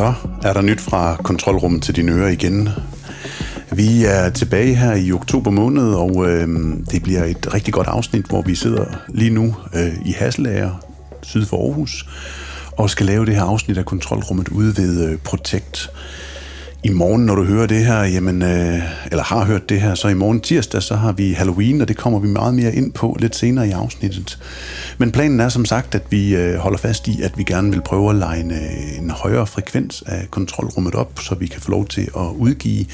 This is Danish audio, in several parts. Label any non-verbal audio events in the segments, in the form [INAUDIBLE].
Så er der nyt fra kontrolrummet til dine ører igen. Vi er tilbage her i oktober måned, og øh, det bliver et rigtig godt afsnit, hvor vi sidder lige nu øh, i Hasselager, syd for Aarhus, og skal lave det her afsnit af kontrolrummet ude ved øh, Protect. I morgen, når du hører det her, jamen, øh, eller har hørt det her, så i morgen tirsdag, så har vi Halloween, og det kommer vi meget mere ind på lidt senere i afsnittet. Men planen er som sagt, at vi øh, holder fast i, at vi gerne vil prøve at lege en, øh, en højere frekvens af kontrolrummet op, så vi kan få lov til at udgive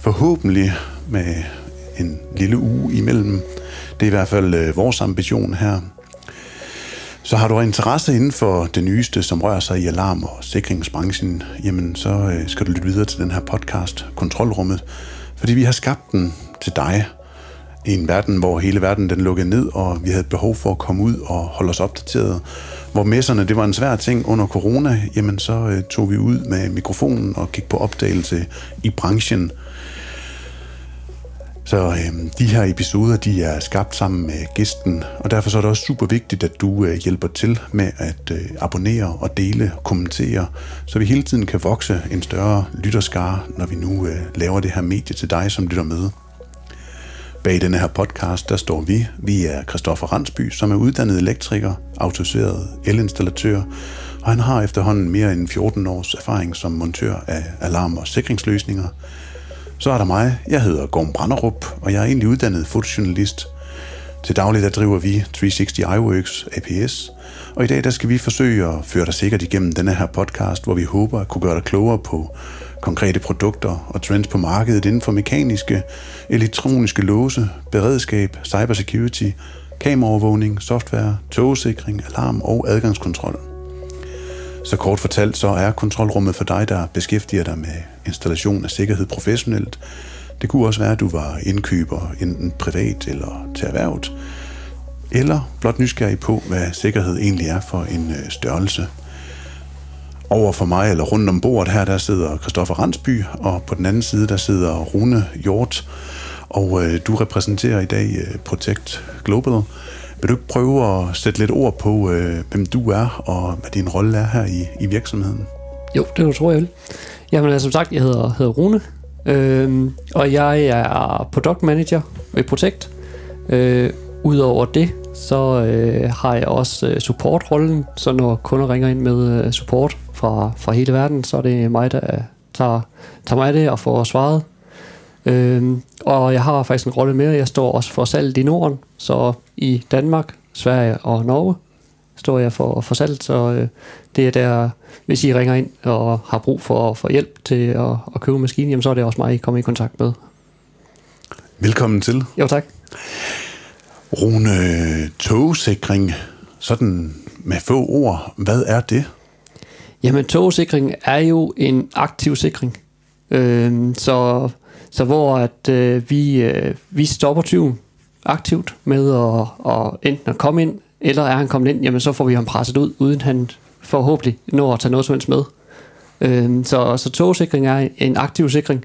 forhåbentlig med en lille uge imellem. Det er i hvert fald øh, vores ambition her. Så har du interesse inden for det nyeste, som rører sig i alarm- og sikringsbranchen, jamen så skal du lytte videre til den her podcast, Kontrolrummet, fordi vi har skabt den til dig i en verden, hvor hele verden den lukkede ned, og vi havde behov for at komme ud og holde os opdateret. Hvor messerne, det var en svær ting under corona, jamen så øh, tog vi ud med mikrofonen og gik på opdagelse i branchen – så øh, de her episoder, de er skabt sammen med gæsten, og derfor så er det også super vigtigt, at du øh, hjælper til med at øh, abonnere og dele, kommentere, så vi hele tiden kan vokse en større lytterskare, når vi nu øh, laver det her medie til dig, som lytter med. Bag denne her podcast, der står vi. Vi er Christoffer Randsby, som er uddannet elektriker, autoriseret elinstallatør, og han har efterhånden mere end 14 års erfaring som montør af alarm- og sikringsløsninger – så er der mig. Jeg hedder Gorm Branderup, og jeg er egentlig uddannet fotojournalist. Til daglig der driver vi 360 iWorks APS, og i dag der skal vi forsøge at føre dig sikkert igennem denne her podcast, hvor vi håber at kunne gøre dig klogere på konkrete produkter og trends på markedet inden for mekaniske, elektroniske låse, beredskab, cybersecurity, kameraovervågning, software, togsikring, alarm og adgangskontrol. Så kort fortalt, så er kontrolrummet for dig, der beskæftiger dig med installation af sikkerhed professionelt. Det kunne også være, at du var indkøber, enten privat eller til erhvervet, eller blot nysgerrig på, hvad sikkerhed egentlig er for en øh, størrelse. Over for mig, eller rundt om bordet her, der sidder Christoffer Randsby, og på den anden side, der sidder Rune Hjort, og øh, du repræsenterer i dag øh, Protect Global, vil du ikke prøve at sætte lidt ord på, øh, hvem du er, og hvad din rolle er her i, i virksomheden? Jo, det tror jeg vil. Jamen, altså, som sagt, jeg hedder, hedder Rune, øh, og jeg er product manager i Protect. Øh, Udover det, så øh, har jeg også øh, supportrollen, så når kunder ringer ind med øh, support fra, fra hele verden, så er det mig, der tager, tager mig af det og får svaret. Øhm, og jeg har faktisk en rolle mere. Jeg står også for salget i Norden, så i Danmark, Sverige og Norge står jeg for, for salget, så øh, det er der, hvis I ringer ind og har brug for, for hjælp til at, at købe maskinen, jamen, så er det også mig, I kommer i kontakt med. Velkommen til. Jo, tak. Rune, togsikring, sådan med få ord, hvad er det? Jamen, togsikring er jo en aktiv sikring. Øh, så så hvor at øh, vi, øh, vi stopper tyven aktivt med at, at enten at komme ind, eller er han kommet ind, jamen så får vi ham presset ud, uden han forhåbentlig når at tage noget som helst med. Øh, så, så togsikring er en aktiv sikring,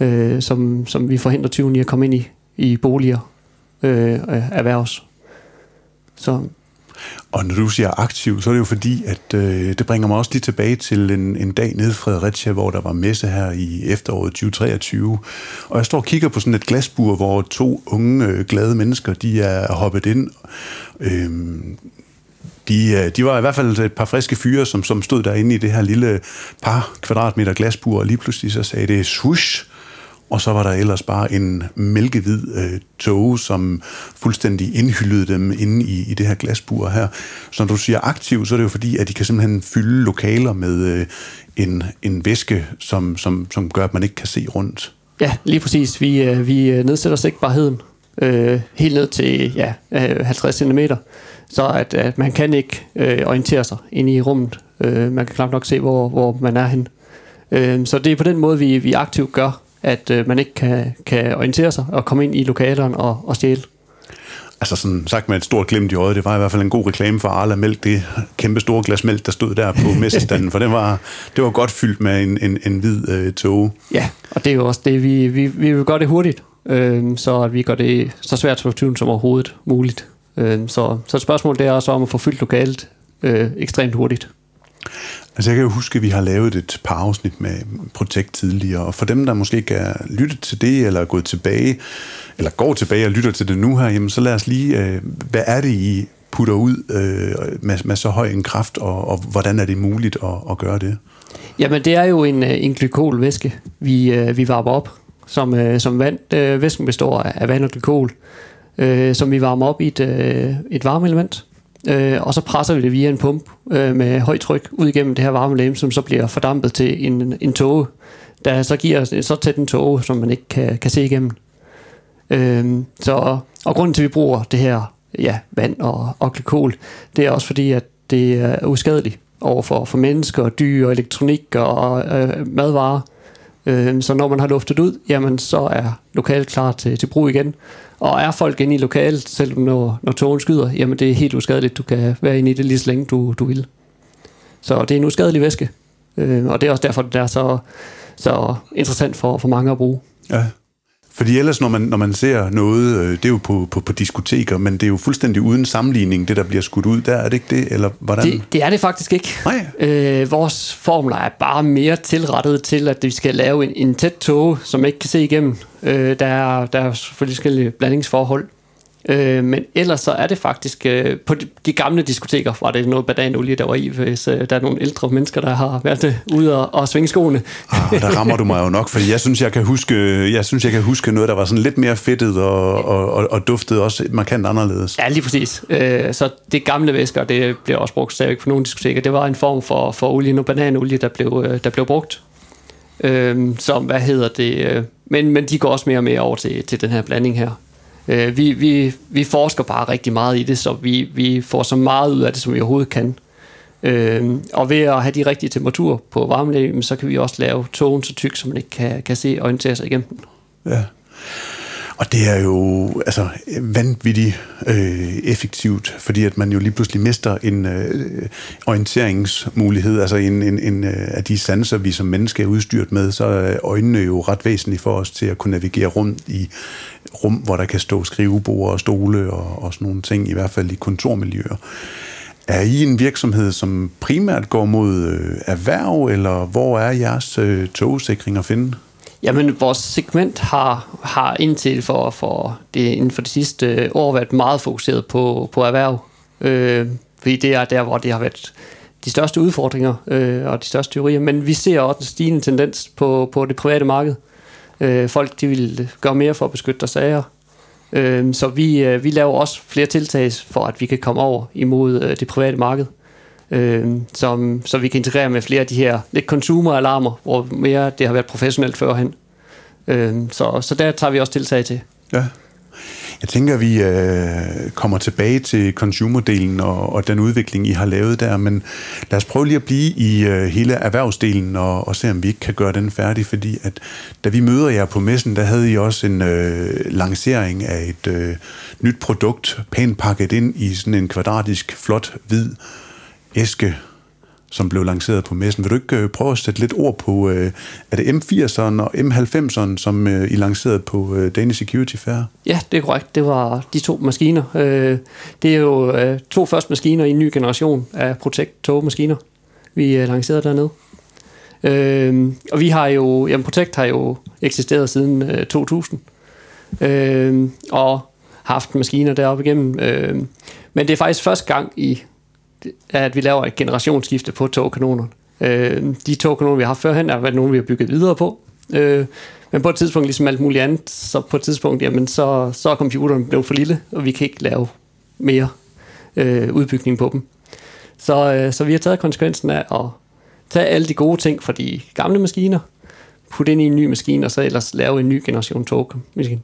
øh, som, som vi forhindrer tyven i at komme ind i, i boliger øh, øh erhvervs. Så og når du siger aktiv, så er det jo fordi, at øh, det bringer mig også lige tilbage til en, en dag nede i Fredericia, hvor der var messe her i efteråret 2023. Og jeg står og kigger på sådan et glasbur, hvor to unge, øh, glade mennesker, de er hoppet ind. Øh, de, øh, de var i hvert fald et par friske fyre, som, som stod derinde i det her lille par kvadratmeter glasbur, og lige pludselig så sagde det swoosh, og så var der ellers bare en mælkehvid øh, tog, som fuldstændig indhyldede dem inde i, i det her glasbur her. Så når du siger aktiv, så er det jo fordi, at de kan simpelthen fylde lokaler med øh, en, en væske, som, som, som gør, at man ikke kan se rundt. Ja, lige præcis. Vi, øh, vi nedsætter sigtbarheden øh, helt ned til ja, øh, 50 cm, så at, at man kan ikke øh, orientere sig inde i rummet. Øh, man kan knap nok se, hvor, hvor man er hen. Øh, så det er på den måde, vi, vi aktivt gør at øh, man ikke kan, kan orientere sig og komme ind i lokalerne og, og stjæle. Altså sådan sagt med et stort glimt i øjet, det var i hvert fald en god reklame for Arla Mælk, det kæmpe store glas mælk, der stod der på [LAUGHS] messestanden, for det var, det var godt fyldt med en, en, en hvid øh, tog. Ja, og det er jo også det, vi, vi, vi vil gøre det hurtigt, øh, så at vi gør det så svært for tyven som overhovedet muligt. Øh, så, så et spørgsmål det er også om at få fyldt lokalet øh, ekstremt hurtigt. Altså jeg kan jo huske, at vi har lavet et par afsnit med Protect tidligere, og for dem, der måske ikke er lyttet til det, eller er gået tilbage, eller går tilbage og lytter til det nu her, jamen så lad os lige, øh, hvad er det, I putter ud øh, med, med så høj en kraft, og, og hvordan er det muligt at, at gøre det? Jamen det er jo en, øh, en glykolvæske, vi, øh, vi varmer op, som, øh, som vand. Øh, væsken består af vand og glykol, øh, som vi varmer op i et, øh, et varmeelement. Øh, og så presser vi det via en pump øh, med højt tryk ud igennem det her varmelegeme, som så bliver fordampet til en, en tåge, der så giver os så tæt en tåge, som man ikke kan, kan se igennem. Øh, så, og grunden til, at vi bruger det her ja, vand og, og glykol, det er også fordi, at det er uskadeligt over for, for mennesker, dyr, elektronik og øh, madvarer. Øh, så når man har luftet ud, jamen så er lokalet klar til, til brug igen. Og er folk inde i lokalet, selv når, når togen skyder, jamen det er helt uskadeligt. Du kan være inde i det lige så længe du, du vil. Så det er en uskadelig væske. Øh, og det er også derfor, det er så, så interessant for, for mange at bruge. Ja. Fordi ellers, når man, når man ser noget, øh, det er jo på, på, på diskoteker, men det er jo fuldstændig uden sammenligning, det der bliver skudt ud der, er det ikke det? Eller hvordan? Det, det er det faktisk ikke. Nej. Øh, vores formler er bare mere tilrettet til, at vi skal lave en, en tæt tog, som ikke kan se igennem. Øh, der, er, der er forskellige blandingsforhold. Øh, men ellers så er det faktisk, øh, på de, de gamle diskoteker var det noget badanolie, der var i, hvis øh, der er nogle ældre mennesker, der har været øh, ude og, og svinge skoene. Ah, der rammer du mig jo nok, for jeg synes, jeg kan huske, jeg synes, jeg kan huske noget, der var sådan lidt mere fedtet og, og, og, og duftede også markant anderledes. Ja, lige præcis. Øh, så det gamle væsker, det bliver også brugt stadigvæk på nogle diskoteker. Det var en form for, for olie, og bananolie, der blev, øh, der blev brugt. Øh, som, hvad hedder det? Øh, men, men de går også mere og mere over til, til den her blanding her. Øh, vi, vi, vi forsker bare rigtig meget i det, så vi, vi får så meget ud af det, som vi overhovedet kan. Øh, og ved at have de rigtige temperaturer på varmelægen, så kan vi også lave togen så tyk, som man ikke kan, kan se og orientere sig igennem den. Ja. Og det er jo altså, vanvittigt øh, effektivt, fordi at man jo lige pludselig mister en øh, orienteringsmulighed, altså en, en, en øh, af de sanser, vi som mennesker er udstyret med, så er øjnene jo ret væsentlige for os til at kunne navigere rundt i rum, hvor der kan stå skrivebord og stole og, og sådan nogle ting, i hvert fald i kontormiljøer. Er I en virksomhed, som primært går mod øh, erhverv, eller hvor er jeres øh, togsikring at finde? Jamen, vores segment har, har indtil for, for det, inden for det sidste år været meget fokuseret på, på erhverv. Øh, fordi det er der, hvor det har været de største udfordringer øh, og de største teorier. Men vi ser også en stigende tendens på, på det private marked. Øh, folk de vil gøre mere for at beskytte deres sager. Øh, så vi, øh, vi laver også flere tiltag for, at vi kan komme over imod øh, det private marked øh, som, så vi kan integrere med flere af de her lidt consumer-alarmer, hvor mere det har været professionelt førhen. Øh, så, så der tager vi også tiltag til. Ja. Jeg tænker, at vi øh, kommer tilbage til consumer-delen og, og den udvikling, I har lavet der, men lad os prøve lige at blive i øh, hele erhvervsdelen og, og se, om vi ikke kan gøre den færdig, fordi at da vi møder jer på messen, der havde I også en øh, lancering af et øh, nyt produkt, pænt pakket ind i sådan en kvadratisk, flot, hvid æske, som blev lanceret på messen. Vil du ikke øh, prøve at sætte lidt ord på, øh, er det M80'eren og M90'eren, som øh, I lancerede på øh, Danish Security Fair? Ja, det er korrekt. Det var de to maskiner. Øh, det er jo øh, to første maskiner i en ny generation af Protect togmaskiner, vi øh, lancerede dernede. Øh, og vi har jo, jamen Protect har jo eksisteret siden øh, 2000, øh, og haft maskiner deroppe igennem. Øh, men det er faktisk første gang i at vi laver et generationsskifte på togkanonerne. Øh, de togkanoner, vi har haft førhen, er været nogle, vi har bygget videre på. Øh, men på et tidspunkt, ligesom alt muligt andet, så på et tidspunkt, jamen, så, så er computeren blevet for lille, og vi kan ikke lave mere øh, udbygning på dem. Så, øh, så vi har taget konsekvensen af at tage alle de gode ting fra de gamle maskiner, putte ind i en ny maskine, og så ellers lave en ny generation togmaskine.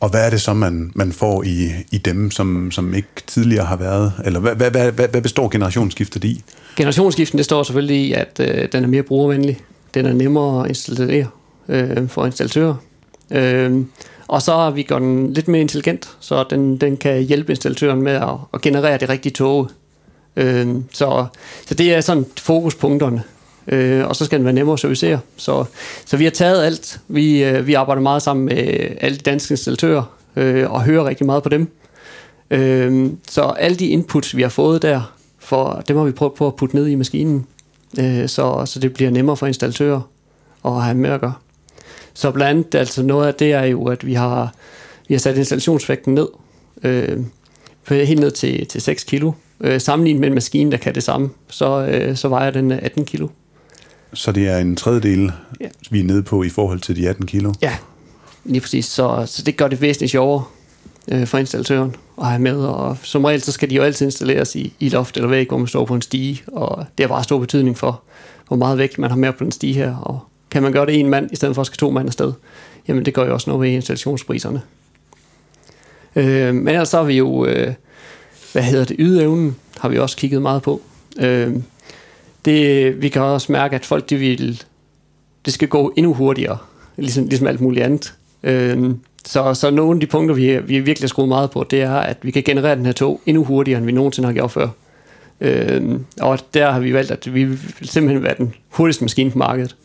Og hvad er det så, man, man får i, i dem, som, som ikke tidligere har været? Eller hvad, hvad, hvad, hvad består generationsskiftet i? Generationsskiften det står selvfølgelig i, at øh, den er mere brugervenlig. Den er nemmere at installere øh, for installatører. Øh, og så har vi gjort den lidt mere intelligent, så den, den kan hjælpe installatøren med at, at generere det rigtige tog. Øh, så, så det er sådan fokuspunkterne øh, og så skal den være nemmere at servicere. Så, så vi har taget alt. Vi, øh, vi arbejder meget sammen med alle danske installatører øh, og hører rigtig meget på dem. Øh, så alle de inputs, vi har fået der, for dem har vi prøvet på at putte ned i maskinen. øh, så, så det bliver nemmere for installatører at have med at gøre. Så blandt andet, altså noget af det er jo, at vi har, vi har sat installationsvægten ned, øh, helt ned til, til 6 kilo. Øh, sammenlignet med en maskine, der kan det samme, så, øh, så vejer den 18 kilo. Så det er en tredjedel, ja. vi er nede på i forhold til de 18 kilo? Ja, lige præcis. Så, så det gør det væsentligt sjovere øh, for installatøren at have med. Og som regel, så skal de jo altid installeres i, i loft eller væg, hvor man står på en stige. Og det har bare stor betydning for, hvor meget vægt man har med på den stige her. Og kan man gøre det en mand, i stedet for at skal to mand afsted, jamen det gør jo også noget ved installationspriserne. Øh, men ellers så har vi jo, øh, hvad hedder det, ydeevnen, har vi også kigget meget på. Øh, det, vi kan også mærke, at folk de vil, det skal gå endnu hurtigere, ligesom, ligesom alt muligt andet. Øh, så, så nogle af de punkter, vi, vi virkelig har skruet meget på, det er, at vi kan generere den her tog endnu hurtigere, end vi nogensinde har gjort før. Øh, og der har vi valgt, at vi vil simpelthen være den hurtigste maskine på markedet.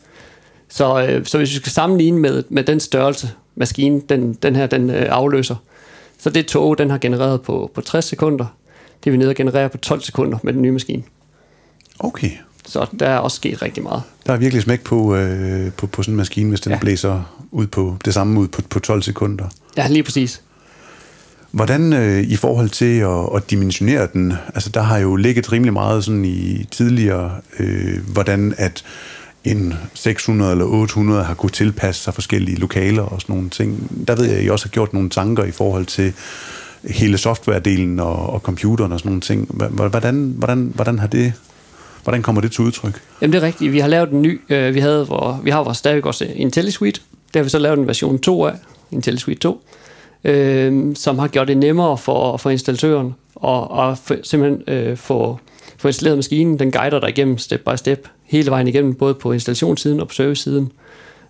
Så, øh, så hvis vi skal sammenligne med, med den størrelse, maskinen, den, den her, den øh, afløser, så det tog, den har genereret på, på 60 sekunder, det er vi nede og generere på 12 sekunder med den nye maskine. Okay. Så der er også sket rigtig meget. Der er virkelig smæk på, øh, på, på sådan en maskine, hvis den ja. blæser ud på det samme ud på, på 12 sekunder. Ja, lige præcis. Hvordan øh, i forhold til at, at dimensionere den, altså der har jo ligget rimelig meget sådan i tidligere, øh, hvordan at en 600 eller 800 har kunnet tilpasse sig forskellige lokaler og sådan nogle ting. Der ved jeg, at I også har gjort nogle tanker i forhold til hele softwaredelen og, og computeren og sådan nogle ting. Hvordan, hvordan, hvordan har det Hvordan kommer det til udtryk? Jamen det er rigtigt. Vi har lavet en ny, øh, vi, havde, hvor, vi har vores stadig også IntelliSuite. Der har vi så lavet en version 2 af, IntelliSuite 2, øh, som har gjort det nemmere for, for installatøren og, og for, simpelthen øh, få, få installeret maskinen. Den guider dig igennem step by step, hele vejen igennem, både på installationssiden og på servicesiden.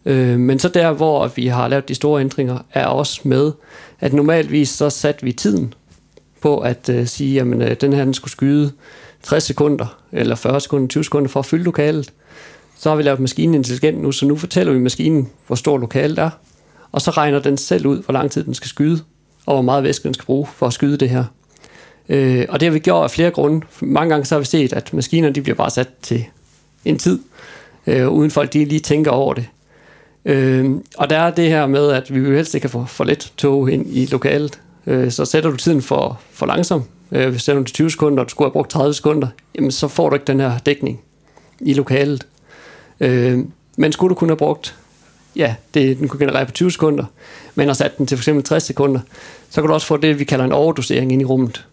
Øh, men så der, hvor vi har lavet de store ændringer, er også med, at normalvis så satte vi tiden på at øh, sige, at øh, den her den skulle skyde 60 sekunder, eller 40 sekunder, 20 sekunder for at fylde lokalet. Så har vi lavet maskinen intelligent nu, så nu fortæller vi maskinen, hvor stor lokalet er, og så regner den selv ud, hvor lang tid den skal skyde, og hvor meget væske den skal bruge for at skyde det her. Øh, og det har vi gjort af flere grunde. Mange gange så har vi set, at maskinerne de bliver bare sat til en tid, øh, uden folk de lige tænker over det. Øh, og der er det her med, at vi vil helst ikke kan for, for let tog ind i lokalet. Øh, så sætter du tiden for, for langsom, øh, hvis det er 20 sekunder, og du skulle have brugt 30 sekunder, jamen så får du ikke den her dækning i lokalet. Øh, men skulle du kunne have brugt, ja, det, den kunne generere på 20 sekunder, men har sat den til f.eks. 60 sekunder, så kan du også få det, vi kalder en overdosering ind i rummet.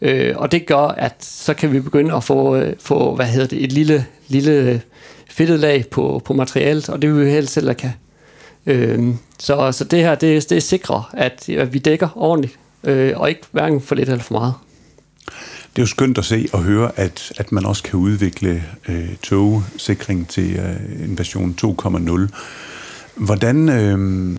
Øh, og det gør, at så kan vi begynde at få, øh, få hvad hedder det, et lille, lille fedtet lag på, på materialet, og det vil vi helst selv kan. Øh, så, så det her, det, det sikrer, at, at vi dækker ordentligt, øh, og ikke hverken for lidt eller for meget. Det er jo skønt at se og høre, at, at man også kan udvikle øh, togsikring til øh, en version 2.0. Hvordan, øh,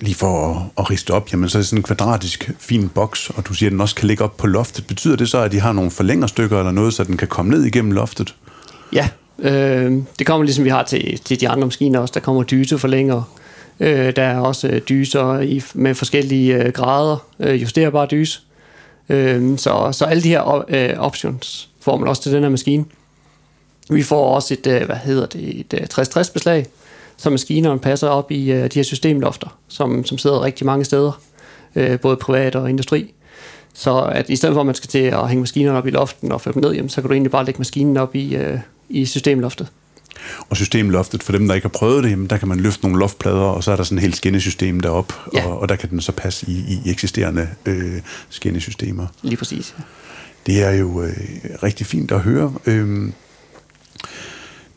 lige for at, at riste op, jamen så er det sådan en kvadratisk fin boks, og du siger, at den også kan ligge op på loftet. Betyder det så, at de har nogle forlængerstykker eller noget, så den kan komme ned igennem loftet? Ja, øh, det kommer ligesom vi har til, til de andre maskiner også. Der kommer dyse forlænger. Øh, der er også øh, dyser i, med forskellige øh, grader, øh, justerbare dyse. Øh, så, så alle de her øh, options får man også til den her maskine. Vi får også et, øh, hvad hedder det, et øh, 60 beslag, så maskinerne passer op i øh, de her systemlofter, som, som sidder rigtig mange steder, øh, både privat og industri. Så at i stedet for, at man skal til at hænge maskinerne op i loften og føre dem ned, jamen, så kan du egentlig bare lægge maskinen op i, øh, i systemloftet. Og systemloftet, for dem, der ikke har prøvet det, jamen, der kan man løfte nogle loftplader, og så er der sådan et helt skinnesystem deroppe, ja. og, og der kan den så passe i, i eksisterende øh, skinnesystemer. Lige præcis. Ja. Det er jo øh, rigtig fint at høre. Øh,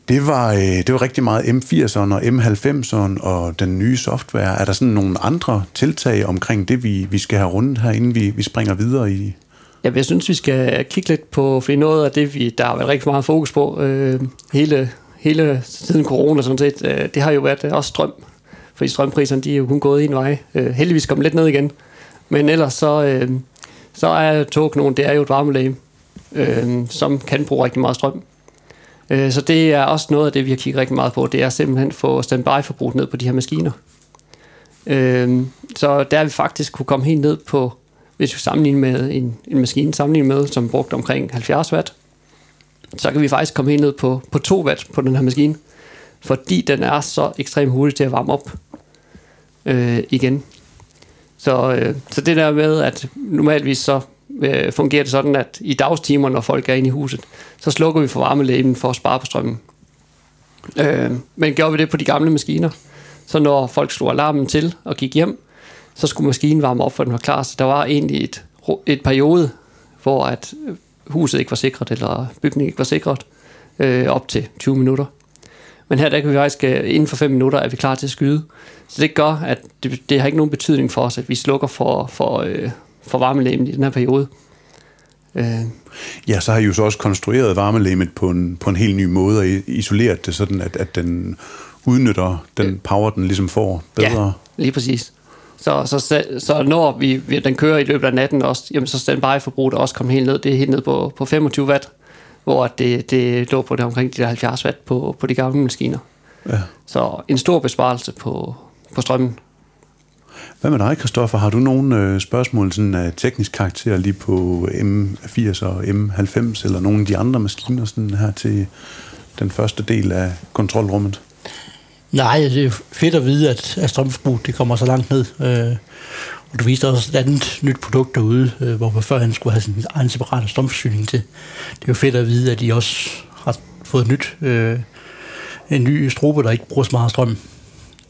det var, øh, det var rigtig meget M80'eren og M90'eren og den nye software. Er der sådan nogle andre tiltag omkring det, vi, vi skal have rundt her, inden vi, vi springer videre i? Ja, jeg synes, vi skal kigge lidt på, for noget af det, vi, der har været rigtig meget fokus på, øh, hele hele siden corona sådan set, øh, det har jo været øh, også strøm. Fordi strømpriserne, de er jo kun gået en vej. Øh, heldigvis kom lidt ned igen. Men ellers så, øh, så er togknogen, det er jo et varmelæge, øh, som kan bruge rigtig meget strøm. Øh, så det er også noget af det, vi har kigget rigtig meget på. Det er simpelthen få standby-forbruget ned på de her maskiner. Øh, så der vi faktisk kunne komme helt ned på, hvis vi sammenligner med en, en maskine, sammenligner med, som brugte omkring 70 watt, så kan vi faktisk komme helt ned på, på 2 watt på den her maskine, fordi den er så ekstremt hurtig til at varme op øh, igen. Så, øh, så det der med, at normalvis så øh, fungerer det sådan, at i dagstimer, når folk er inde i huset, så slukker vi for varmelæben for at spare på strømmen. Øh, men gjorde vi det på de gamle maskiner, så når folk slog alarmen til og gik hjem, så skulle maskinen varme op, for den var klar. Så der var egentlig et, et periode, hvor at øh, huset ikke var sikret, eller bygningen ikke var sikret, øh, op til 20 minutter. Men her der kan vi faktisk, øh, inden for 5 minutter, er vi klar til at skyde. Så det gør, at det, det har ikke nogen betydning for os, at vi slukker for, for, øh, for varmelægen i den her periode. Øh. Ja, så har I jo så også konstrueret varmelæmet på en, på en helt ny måde, og isoleret det sådan, at, at den udnytter den power, den ligesom får bedre. Ja, lige præcis. Så, så, så, når vi, vi, den kører i løbet af natten også, jamen så standby-forbruget også kommet helt ned. Det er helt ned på, på 25 watt, hvor det, det lå på det omkring de der 70 watt på, på de gamle maskiner. Ja. Så en stor besparelse på, på strømmen. Hvad med dig, Kristoffer? Har du nogle øh, spørgsmål sådan af teknisk karakter lige på M80 og M90 eller nogle af de andre maskiner sådan her til den første del af kontrolrummet? Nej, det er fedt at vide, at, at strømforbrug det kommer så langt ned. Øh, og du viste også et andet nyt produkt derude, øh, hvor man før han skulle have sin egen separate strømforsyning til. Det er jo fedt at vide, at de også har fået et nyt, øh, en ny strobe, der ikke bruger så meget strøm,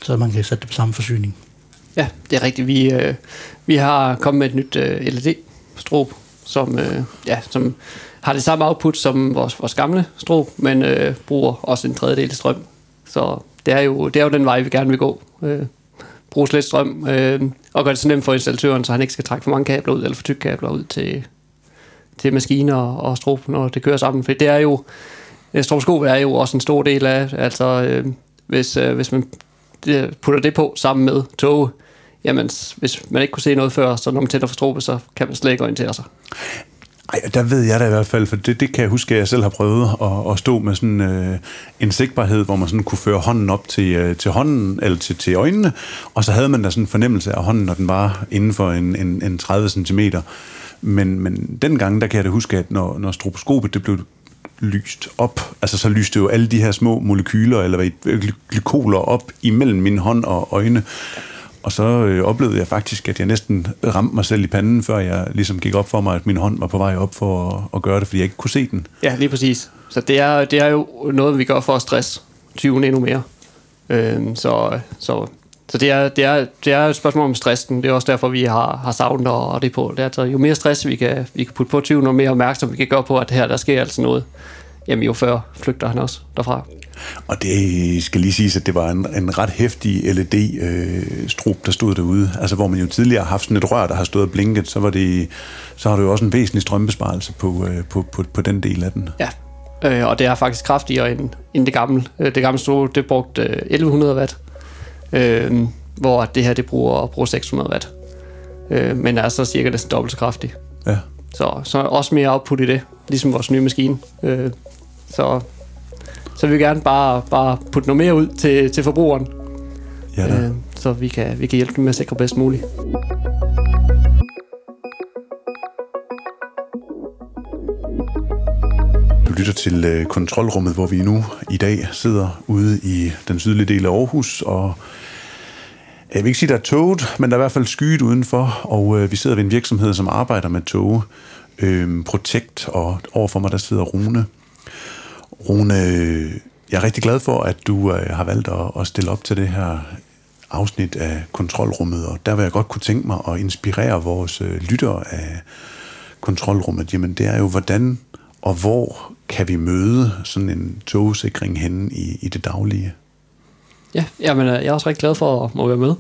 så man kan sætte det på samme forsyning. Ja, det er rigtigt. Vi, øh, vi har kommet med et nyt øh, LED-strobe, som, øh, ja, som har det samme output som vores, vores gamle strobe, men øh, bruger også en tredjedel strøm. Så det er jo, det er jo den vej, vi gerne vil gå. Øh, bruge lidt strøm, øh, og gøre det så nemt for installatøren, så han ikke skal trække for mange kabler ud, eller for tykke kabler ud til, til maskiner og strop, når det kører sammen. For det er jo, øh, stroboskop er jo også en stor del af, altså øh, hvis, øh, hvis man øh, putter det på sammen med tog, jamen hvis man ikke kunne se noget før, så når man tænder for strobe, så kan man slet ikke orientere sig. Ej, der ved jeg da i hvert fald, for det, det kan jeg huske, at jeg selv har prøvet at, at stå med sådan øh, en sigtbarhed, hvor man sådan kunne føre hånden op til, øh, til hånden, eller til, til øjnene, og så havde man da sådan en fornemmelse af hånden, når den var inden for en, en, en 30 cm. Men, men dengang, der kan jeg da huske, at når, når stroboskopet det blev lyst op, altså så lyste jo alle de her små molekyler, eller glykoler op imellem min hånd og øjne. Og så øh, oplevede jeg faktisk, at jeg næsten ramte mig selv i panden, før jeg ligesom gik op for mig, at min hånd var på vej op for at, at gøre det, fordi jeg ikke kunne se den. Ja, lige præcis. Så det er, det er jo noget, vi gør for at stress 20 endnu mere. Øhm, så, så, så det er, det, er, det er et spørgsmål om stressen. Det er også derfor, vi har, har savnet og det på. Det er, altså, jo mere stress vi kan, vi kan putte på 20, noget mere opmærksom vi kan gøre på, at her der sker altså noget, jamen jo før flygter han også derfra. Og det skal lige siges, at det var en, en ret hæftig LED-strup, øh, der stod derude. Altså hvor man jo tidligere har haft sådan et rør, der har stået og blinket, så, var det, så har du jo også en væsentlig strømbesparelse på, øh, på, på, på den del af den. Ja, øh, og det er faktisk kraftigere end, end det gamle. Øh, det gamle strup, det brugte øh, 1100 watt, øh, hvor det her, det bruger, bruger 600 watt. Øh, men er så cirka næsten dobbelt så kraftig. Ja. Så, så også mere output i det, ligesom vores nye maskine. Øh, så så vi vil gerne bare, bare putte noget mere ud til, til forbrugeren. Ja, øh, så vi kan, vi kan hjælpe dem med at sikre bedst muligt. Du lytter til øh, kontrolrummet, hvor vi nu i dag sidder ude i den sydlige del af Aarhus, og jeg vil ikke sige, der er toget, men der er i hvert fald skyet udenfor, og øh, vi sidder ved en virksomhed, som arbejder med tog. Øh, Protect, og overfor mig der sidder Rune. Rune, jeg er rigtig glad for, at du øh, har valgt at, at stille op til det her afsnit af kontrolrummet, og der vil jeg godt kunne tænke mig at inspirere vores øh, lyttere af kontrolrummet. Jamen det er jo, hvordan og hvor kan vi møde sådan en togsikring henne i, i det daglige? Ja, jamen, øh, jeg er også rigtig glad for at må være med.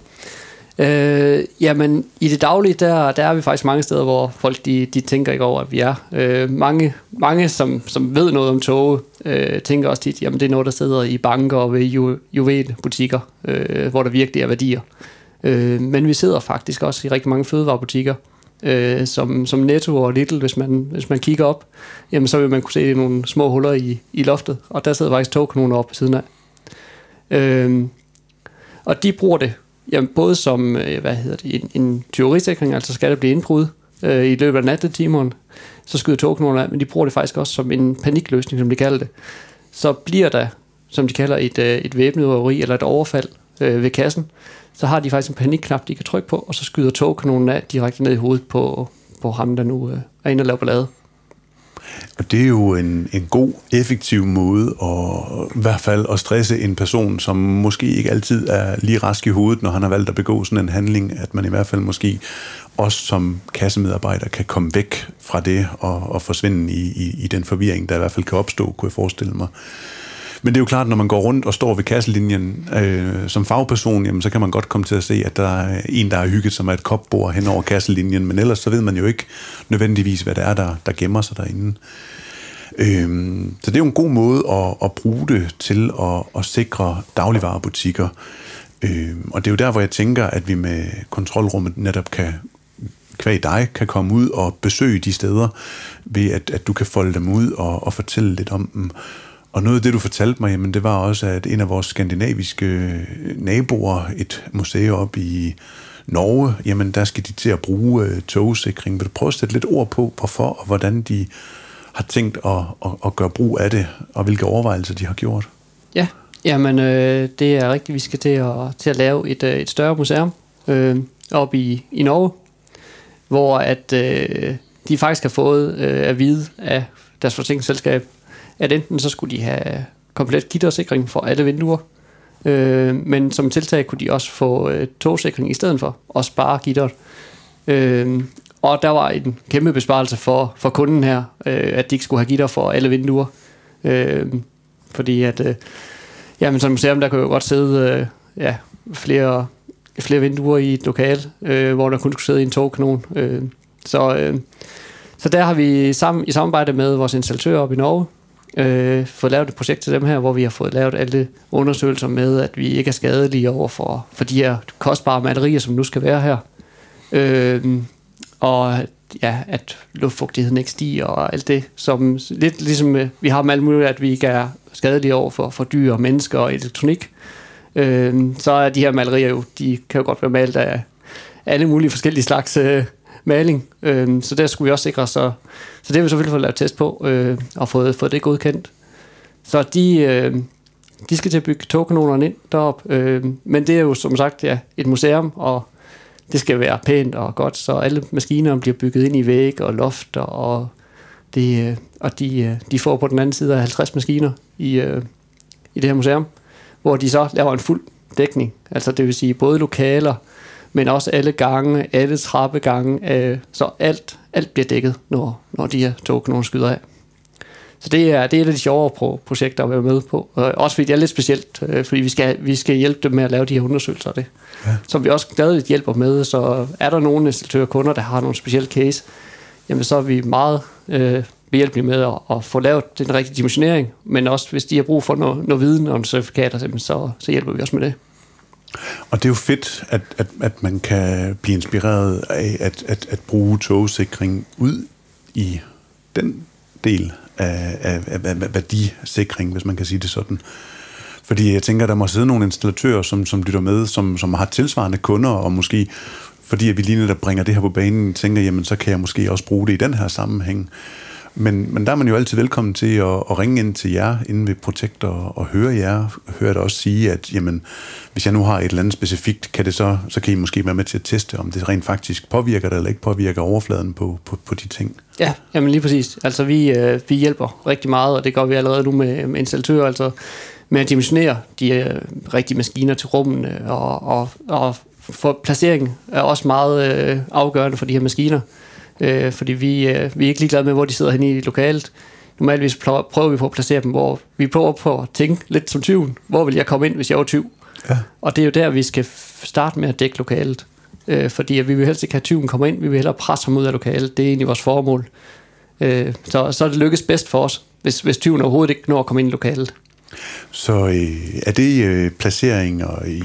Øh, jamen, i det daglige, der, der er vi faktisk mange steder, hvor folk de, de tænker ikke over, at vi er. Øh, mange, mange som, som ved noget om toge, øh, tænker også tit, jamen det er noget, der sidder i banker og ved ju, juvelbutikker, øh, hvor der virkelig er værdier. Øh, men vi sidder faktisk også i rigtig mange fødevarebutikker, øh, som, som Netto og Lidl, hvis man, hvis man kigger op, jamen så vil man kunne se nogle små huller i, i loftet, og der sidder faktisk togkanoner op på siden af. Øh, og de bruger det Jamen, både som øh, hvad hedder det, en, en teorisikring, altså skal der blive indbrud, øh, i løbet af nattetimeren, så skyder togknogerne af, men de bruger det faktisk også som en panikløsning, som de kalder det. Så bliver der, som de kalder et, øh, et væbnet røveri eller et overfald øh, ved kassen, så har de faktisk en panikknap, de kan trykke på, og så skyder togkanonen af direkte ned i hovedet på, på ham, der nu øh, er inde og laver ballade. Og det er jo en, en god, effektiv måde at i hvert fald at stresse en person, som måske ikke altid er lige rask i hovedet, når han har valgt at begå sådan en handling, at man i hvert fald måske også som kassemedarbejder kan komme væk fra det og, og forsvinde i, i, i den forvirring, der i hvert fald kan opstå, kunne jeg forestille mig. Men det er jo klart, når man går rundt og står ved kasselinjen øh, som fagperson, jamen, så kan man godt komme til at se, at der er en, der har hygget sig med et kopbord hen over kasselinjen, men ellers så ved man jo ikke nødvendigvis, hvad det er, der, der gemmer sig derinde. Øh, så det er jo en god måde at, at bruge det til at, at sikre dagligvarerbutikker. Øh, og det er jo der, hvor jeg tænker, at vi med kontrolrummet netop kan kvæg dig, kan komme ud og besøge de steder, ved at, at du kan folde dem ud og, og fortælle lidt om dem. Og noget af det, du fortalte mig, jamen, det var også, at en af vores skandinaviske øh, naboer, et museum op i Norge, jamen der skal de til at bruge uh, togsikring. Vil du prøve at sætte lidt ord på, hvorfor og hvordan de har tænkt at, at, at gøre brug af det, og hvilke overvejelser de har gjort? Ja, jamen øh, det er rigtigt. Vi skal til at, til at lave et, øh, et større museum øh, op i, i Norge, hvor at øh, de faktisk har fået øh, at vide af deres forsikringsselskab, at enten så skulle de have komplet gittersikring for alle vinduer, øh, men som tiltag kunne de også få øh, togsikring i stedet for, og spare gitteret. Øh, og der var en kæmpe besparelse for, for kunden her, øh, at de ikke skulle have gitter for alle vinduer. Øh, fordi at, øh, jamen som museum, der kan jo godt sidde øh, ja, flere, flere vinduer i et lokal, øh, hvor der kun skulle sidde en togkanon. Øh, så, øh, så der har vi sammen, i samarbejde med vores installatør op i Norge, øh, fået lavet et projekt til dem her, hvor vi har fået lavet alle undersøgelser med, at vi ikke er skadelige over for, for de her kostbare malerier, som nu skal være her. Øh, og ja, at luftfugtigheden ikke stiger og alt det, som lidt ligesom øh, vi har med alt muligt, at vi ikke er skadelige over for, for dyr, mennesker og elektronik. Øh, så er de her malerier jo, de kan jo godt være malet af alle mulige forskellige slags øh, maling. Øh, så der skulle vi også sikre, så, så det har vi selvfølgelig fået lavet test på øh, og fået, fået det godkendt. Så de, øh, de skal til at bygge togkanonerne ind derop. Øh, men det er jo som sagt ja, et museum, og det skal være pænt og godt, så alle maskinerne bliver bygget ind i væg og loft, og, det, øh, og de, øh, de får på den anden side af 50 maskiner i, øh, i det her museum, hvor de så laver en fuld dækning. Altså det vil sige både lokaler, men også alle gange, alle trappegange, øh, så alt, alt bliver dækket, når, når de her togkanoner skyder af. Så det er, det er et af de sjovere projekter at være med på. Også fordi det er lidt specielt, øh, fordi vi skal, vi skal hjælpe dem med at lave de her undersøgelser af det. Ja. Som vi også stadig hjælper med, så er der nogle installatører kunder, der har nogle specielle case, jamen så er vi meget øh, behjælpelige med at, at få lavet den rigtige dimensionering, men også hvis de har brug for noget, noget viden om certifikater, så, så hjælper vi også med det. Og det er jo fedt, at, at, at man kan blive inspireret af at, at, at bruge togsikring ud i den del af, af, af, af værdisikring, hvis man kan sige det sådan. Fordi jeg tænker, der må sidde nogle installatører, som, som lytter med, som, som har tilsvarende kunder, og måske fordi at vi lige netop bringer det her på banen, tænker, jamen så kan jeg måske også bruge det i den her sammenhæng. Men, men der er man jo altid velkommen til at, at ringe ind til jer inde ved Protect og, og høre jer. Høre dig også sige, at jamen, hvis jeg nu har et eller andet specifikt, kan det så, så kan I måske være med til at teste, om det rent faktisk påvirker det eller ikke påvirker overfladen på, på, på de ting. Ja, jamen lige præcis. Altså vi, øh, vi hjælper rigtig meget, og det gør vi allerede nu med, med installatører, altså med at dimensionere de øh, rigtige maskiner til rummene, og, og, og for placeringen er også meget øh, afgørende for de her maskiner øh, fordi vi, øh, vi er ikke ligeglade med, hvor de sidder henne i lokalet. Normalvis prøver vi på at placere dem, hvor vi prøver på at tænke lidt som tyven. Hvor vil jeg komme ind, hvis jeg var tyv? Ja. Og det er jo der, vi skal starte med at dække lokalet. Øh, fordi at vi vil helst ikke have tyven komme ind, vi vil hellere presse ham ud af lokalet. Det er egentlig vores formål. Øh, så, så er det lykkes bedst for os, hvis, hvis tyven overhovedet ikke når at komme ind i lokalet. Så øh, er det øh, placeringer i,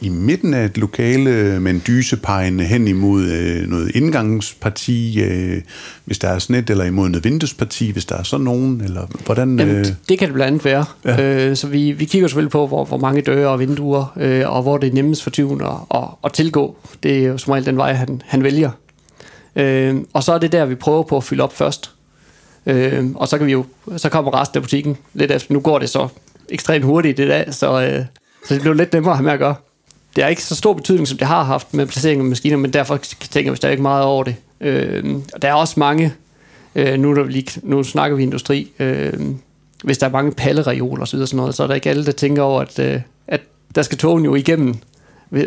i midten af et lokale med en dyse pegende hen imod øh, noget indgangsparti, øh, hvis der er sådan et, eller imod noget vinduesparti, hvis der er sådan nogen, eller hvordan? Øh... Jamen, det kan det blandt andet være. Ja. Øh, så vi, vi kigger selvfølgelig på, hvor, hvor mange døre og vinduer, øh, og hvor det er nemmest for tyven at, at, at tilgå. Det er jo som regel den vej, han, han vælger. Øh, og så er det der, vi prøver på at fylde op først. Øh, og så kan vi jo, så kommer resten af butikken lidt efter. Nu går det så ekstremt hurtigt i dag, så, øh, så det bliver lidt nemmere at have med at gøre. Det har ikke så stor betydning, som det har haft med placering af maskiner, men derfor tænker vi stadig meget over det. Øh, og der er også mange, øh, nu, der lige, nu snakker vi industri, øh, hvis der er mange pallereoler og så, videre, sådan noget, så er der ikke alle, der tænker over, at, øh, at der skal togen jo igennem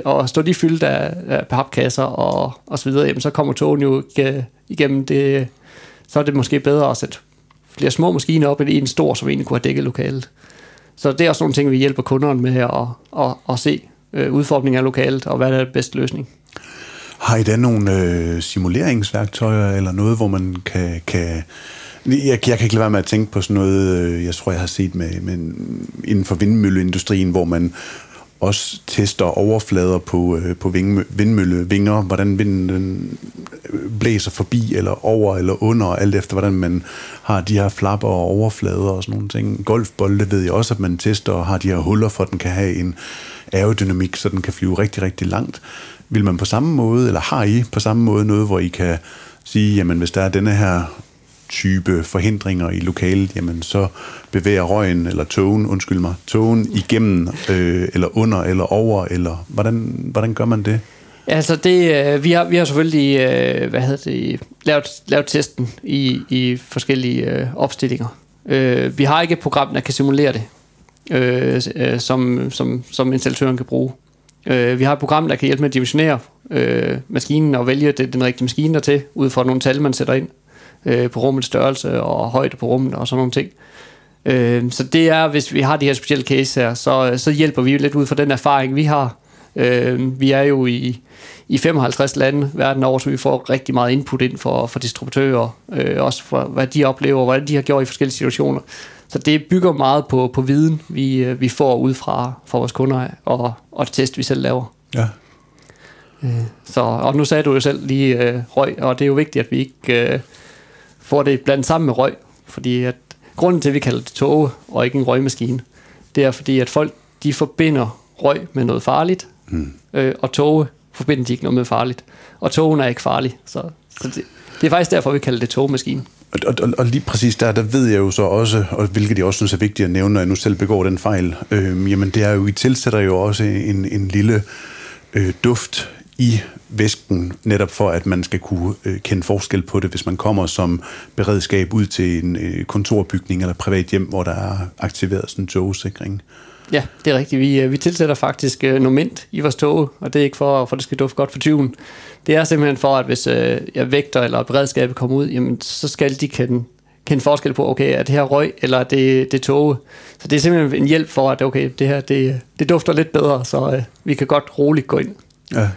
og står de fyldt af, af papkasser og, og så videre, jamen, så kommer togen jo ikke øh, igennem det, så er det måske bedre at sætte flere små maskiner op, end en stor, som egentlig kunne have dækket lokalet. Så det er også nogle ting, vi hjælper kunderne med at, at, at se øh, udformningen af lokalet, og hvad der er den bedste løsning. Har I da nogle øh, simuleringsværktøjer, eller noget, hvor man kan... kan jeg, jeg kan ikke lade være med at tænke på sådan noget, øh, jeg tror, jeg har set med, med inden for vindmølleindustrien, hvor man også tester overflader på, øh, på vindmøllevinger, hvordan vinden den øh, blæser forbi, eller over eller under, alt efter hvordan man har de her flapper og overflader og sådan nogle ting. Golfbolde ved jeg også, at man tester og har de her huller, for at den kan have en aerodynamik, så den kan flyve rigtig, rigtig langt. Vil man på samme måde, eller har I på samme måde noget, hvor I kan sige, jamen hvis der er denne her type forhindringer i lokalet, jamen så bevæger røgen eller togen, undskyld mig, togen igennem, øh, eller under, eller over, eller hvordan, hvordan gør man det? Altså det, øh, vi, har, vi har selvfølgelig øh, hvad hedder det, lavet, lavet testen i, i forskellige øh, opstillinger. Øh, vi har ikke et program, der kan simulere det, øh, øh som, som, som installatøren kan bruge. Øh, vi har et program, der kan hjælpe med at dimensionere øh, maskinen og vælge det, den rigtige maskine der til, ud fra nogle tal, man sætter ind øh, på rummets størrelse og højde på rummet og sådan nogle ting. Øh, så det er, hvis vi har de her specielle case her, så, så hjælper vi lidt ud fra den erfaring, vi har. Øh, vi er jo i, i 55 lande verden over, så vi får rigtig meget input ind for, for distributører, øh, også for hvad de oplever, hvordan de har gjort i forskellige situationer. Så det bygger meget på, på viden, vi, øh, vi får ud fra, fra vores kunder og, og test, vi selv laver. Ja. Øh, så, og nu sagde du jo selv lige øh, røg, og det er jo vigtigt, at vi ikke øh, får det blandt sammen med røg, fordi at grunden til, at vi kalder det tog og ikke en røgmaskine, det er fordi, at folk de forbinder røg med noget farligt, mm. øh, og tog forbinder de ikke noget med farligt. Og togen er ikke farlig, så, så det, det er faktisk derfor, vi kalder det togmaskine. Og, og, og lige præcis der, der ved jeg jo så også, og hvilket jeg også synes er vigtigt at nævne, når jeg nu selv begår den fejl, øh, jamen det er jo, I tilsætter jo også en, en lille øh, duft i væsken, netop for at man skal kunne øh, kende forskel på det, hvis man kommer som beredskab ud til en øh, kontorbygning eller privat hjem, hvor der er aktiveret sådan en togsikring. Ja, det er rigtigt. Vi, øh, vi tilsætter faktisk øh, noget mint i vores tog, og det er ikke for, for at det skal dufte godt for tyven. Det er simpelthen for, at hvis øh, jeg vægter eller beredskabet kommer ud, jamen, så skal de kende, kende forskel på, okay, er det her røg, eller er det, det tog. Så det er simpelthen en hjælp for, at okay, det her det, det dufter lidt bedre, så øh, vi kan godt roligt gå ind. Ja.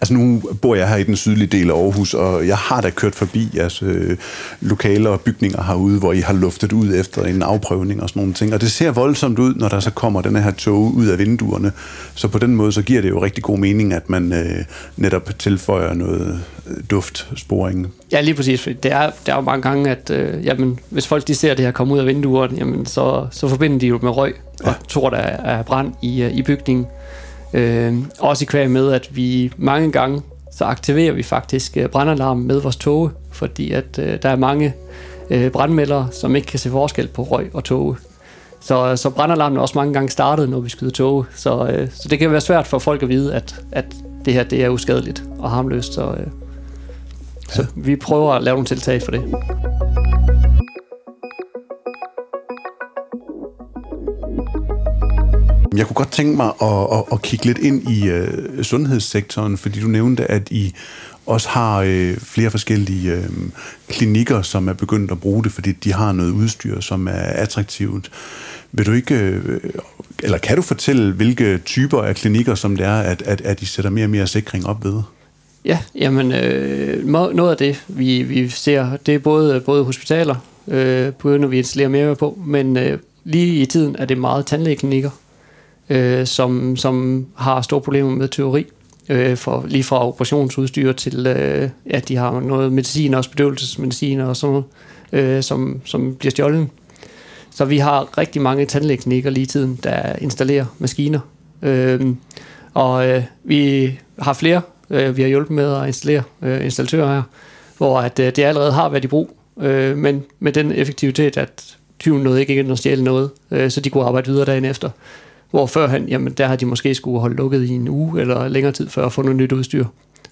Altså nu bor jeg her i den sydlige del af Aarhus, og jeg har da kørt forbi jeres øh, lokaler og bygninger herude, hvor I har luftet ud efter en afprøvning og sådan nogle ting. Og det ser voldsomt ud, når der så kommer den her tog ud af vinduerne. Så på den måde, så giver det jo rigtig god mening, at man øh, netop tilføjer noget øh, duftsporing. Ja, lige præcis. For det er, det er jo mange gange, at øh, jamen, hvis folk de ser det her komme ud af vinduerne, jamen, så, så forbinder de jo med røg og ja. tror, der er brand i, øh, i bygningen. Øh, også i kvæg med, at vi mange gange, så aktiverer vi faktisk øh, brandalarmen med vores tog, fordi at øh, der er mange øh, brandmeldere, som ikke kan se forskel på røg og tog. Så, så brandalarmen er også mange gange startet, når vi skyder tog. Så, øh, så det kan være svært for folk at vide, at, at det her det er uskadeligt og harmløst. Så, øh, ja. så vi prøver at lave nogle tiltag for det. Jeg kunne godt tænke mig at, at, at kigge lidt ind i uh, sundhedssektoren, fordi du nævnte, at I også har uh, flere forskellige uh, klinikker, som er begyndt at bruge det, fordi de har noget udstyr, som er attraktivt. Vil du ikke, uh, eller kan du fortælle, hvilke typer af klinikker, som det er, at, at, at I sætter mere og mere sikring op ved? Ja, jamen øh, noget af det, vi, vi ser, det er både, både hospitaler, øh, begynder vi installerer mere på, men øh, lige i tiden er det meget tandlægeklinikker, øh, som, som har store problemer med teori. Øh, for, lige fra operationsudstyr til, øh, at de har noget medicin, også bedøvelsesmedicin og sådan noget, øh, som, som bliver stjålet. Så vi har rigtig mange tandlægeklinikker lige i tiden, der installerer maskiner. Øh, og øh, vi har flere, øh, vi har hjulpet med at installere øh, installatører her. hvor at, øh, det allerede har været i brug, øh, men med den effektivitet, at tyven nåede ikke ind og stjæle noget, øh, så de kunne arbejde videre dagen efter. Hvor førhen, jamen der har de måske skulle holde lukket i en uge eller længere tid før at få noget nyt udstyr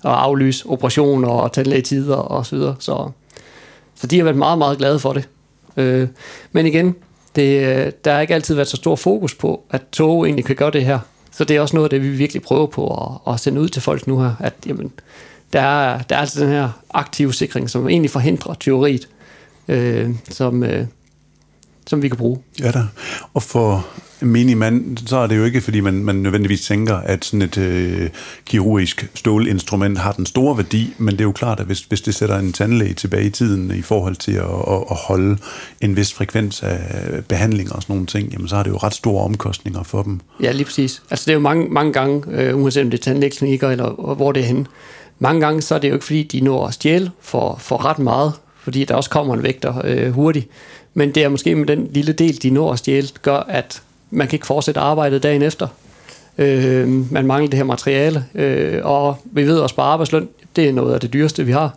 og aflyse operationer og tandlægetider og så videre. Så, så de har været meget, meget glade for det. Øh, men igen, det, der har ikke altid været så stor fokus på, at tog egentlig kan gøre det her. Så det er også noget af det, vi virkelig prøver på at, at sende ud til folk nu her, at jamen, der, er, der er altså den her aktive sikring, som egentlig forhindrer tyveriet, øh, som, øh, som vi kan bruge. Ja da. Og for minimand, så er det jo ikke, fordi man, man nødvendigvis tænker, at sådan et øh, kirurgisk stålinstrument har den store værdi, men det er jo klart, at hvis, hvis det sætter en tandlæge tilbage i tiden i forhold til at, at, at holde en vis frekvens af behandling og sådan nogle ting, jamen så har det jo ret store omkostninger for dem. Ja, lige præcis. Altså det er jo mange, mange gange, øh, uanset om det er tandlægeklinikker eller hvor det er henne, mange gange så er det jo ikke fordi, de når at stjæle for, for ret meget, fordi der også kommer en vægter øh, hurtigt. Men det er måske med den lille del, de når at stjæle, gør, at man kan ikke fortsætte arbejdet dagen efter. Øh, man mangler det her materiale, øh, og vi ved også bare arbejdsløn, det er noget af det dyreste, vi har.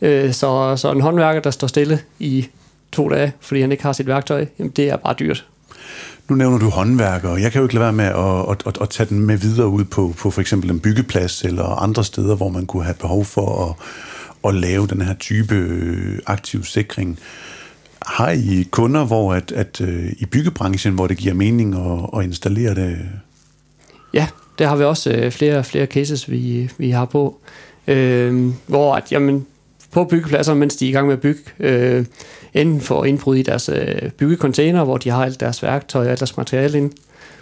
Øh, så, så en håndværker, der står stille i to dage, fordi han ikke har sit værktøj, jamen det er bare dyrt. Nu nævner du håndværker, og jeg kan jo ikke lade være med at, at, at, at tage den med videre ud på, på for eksempel en byggeplads eller andre steder, hvor man kunne have behov for at, at lave den her type øh, aktiv sikring. Har I kunder, hvor at, at øh, i byggebranchen, hvor det giver mening at, at installere det? Ja, det har vi også øh, flere flere cases, vi, vi har på, øh, hvor at, jamen, på byggepladser, mens de er i gang med at bygge, øh, enten for indbrud i deres øh, byggecontainer, hvor de har alt deres værktøj og alt deres materiale ind,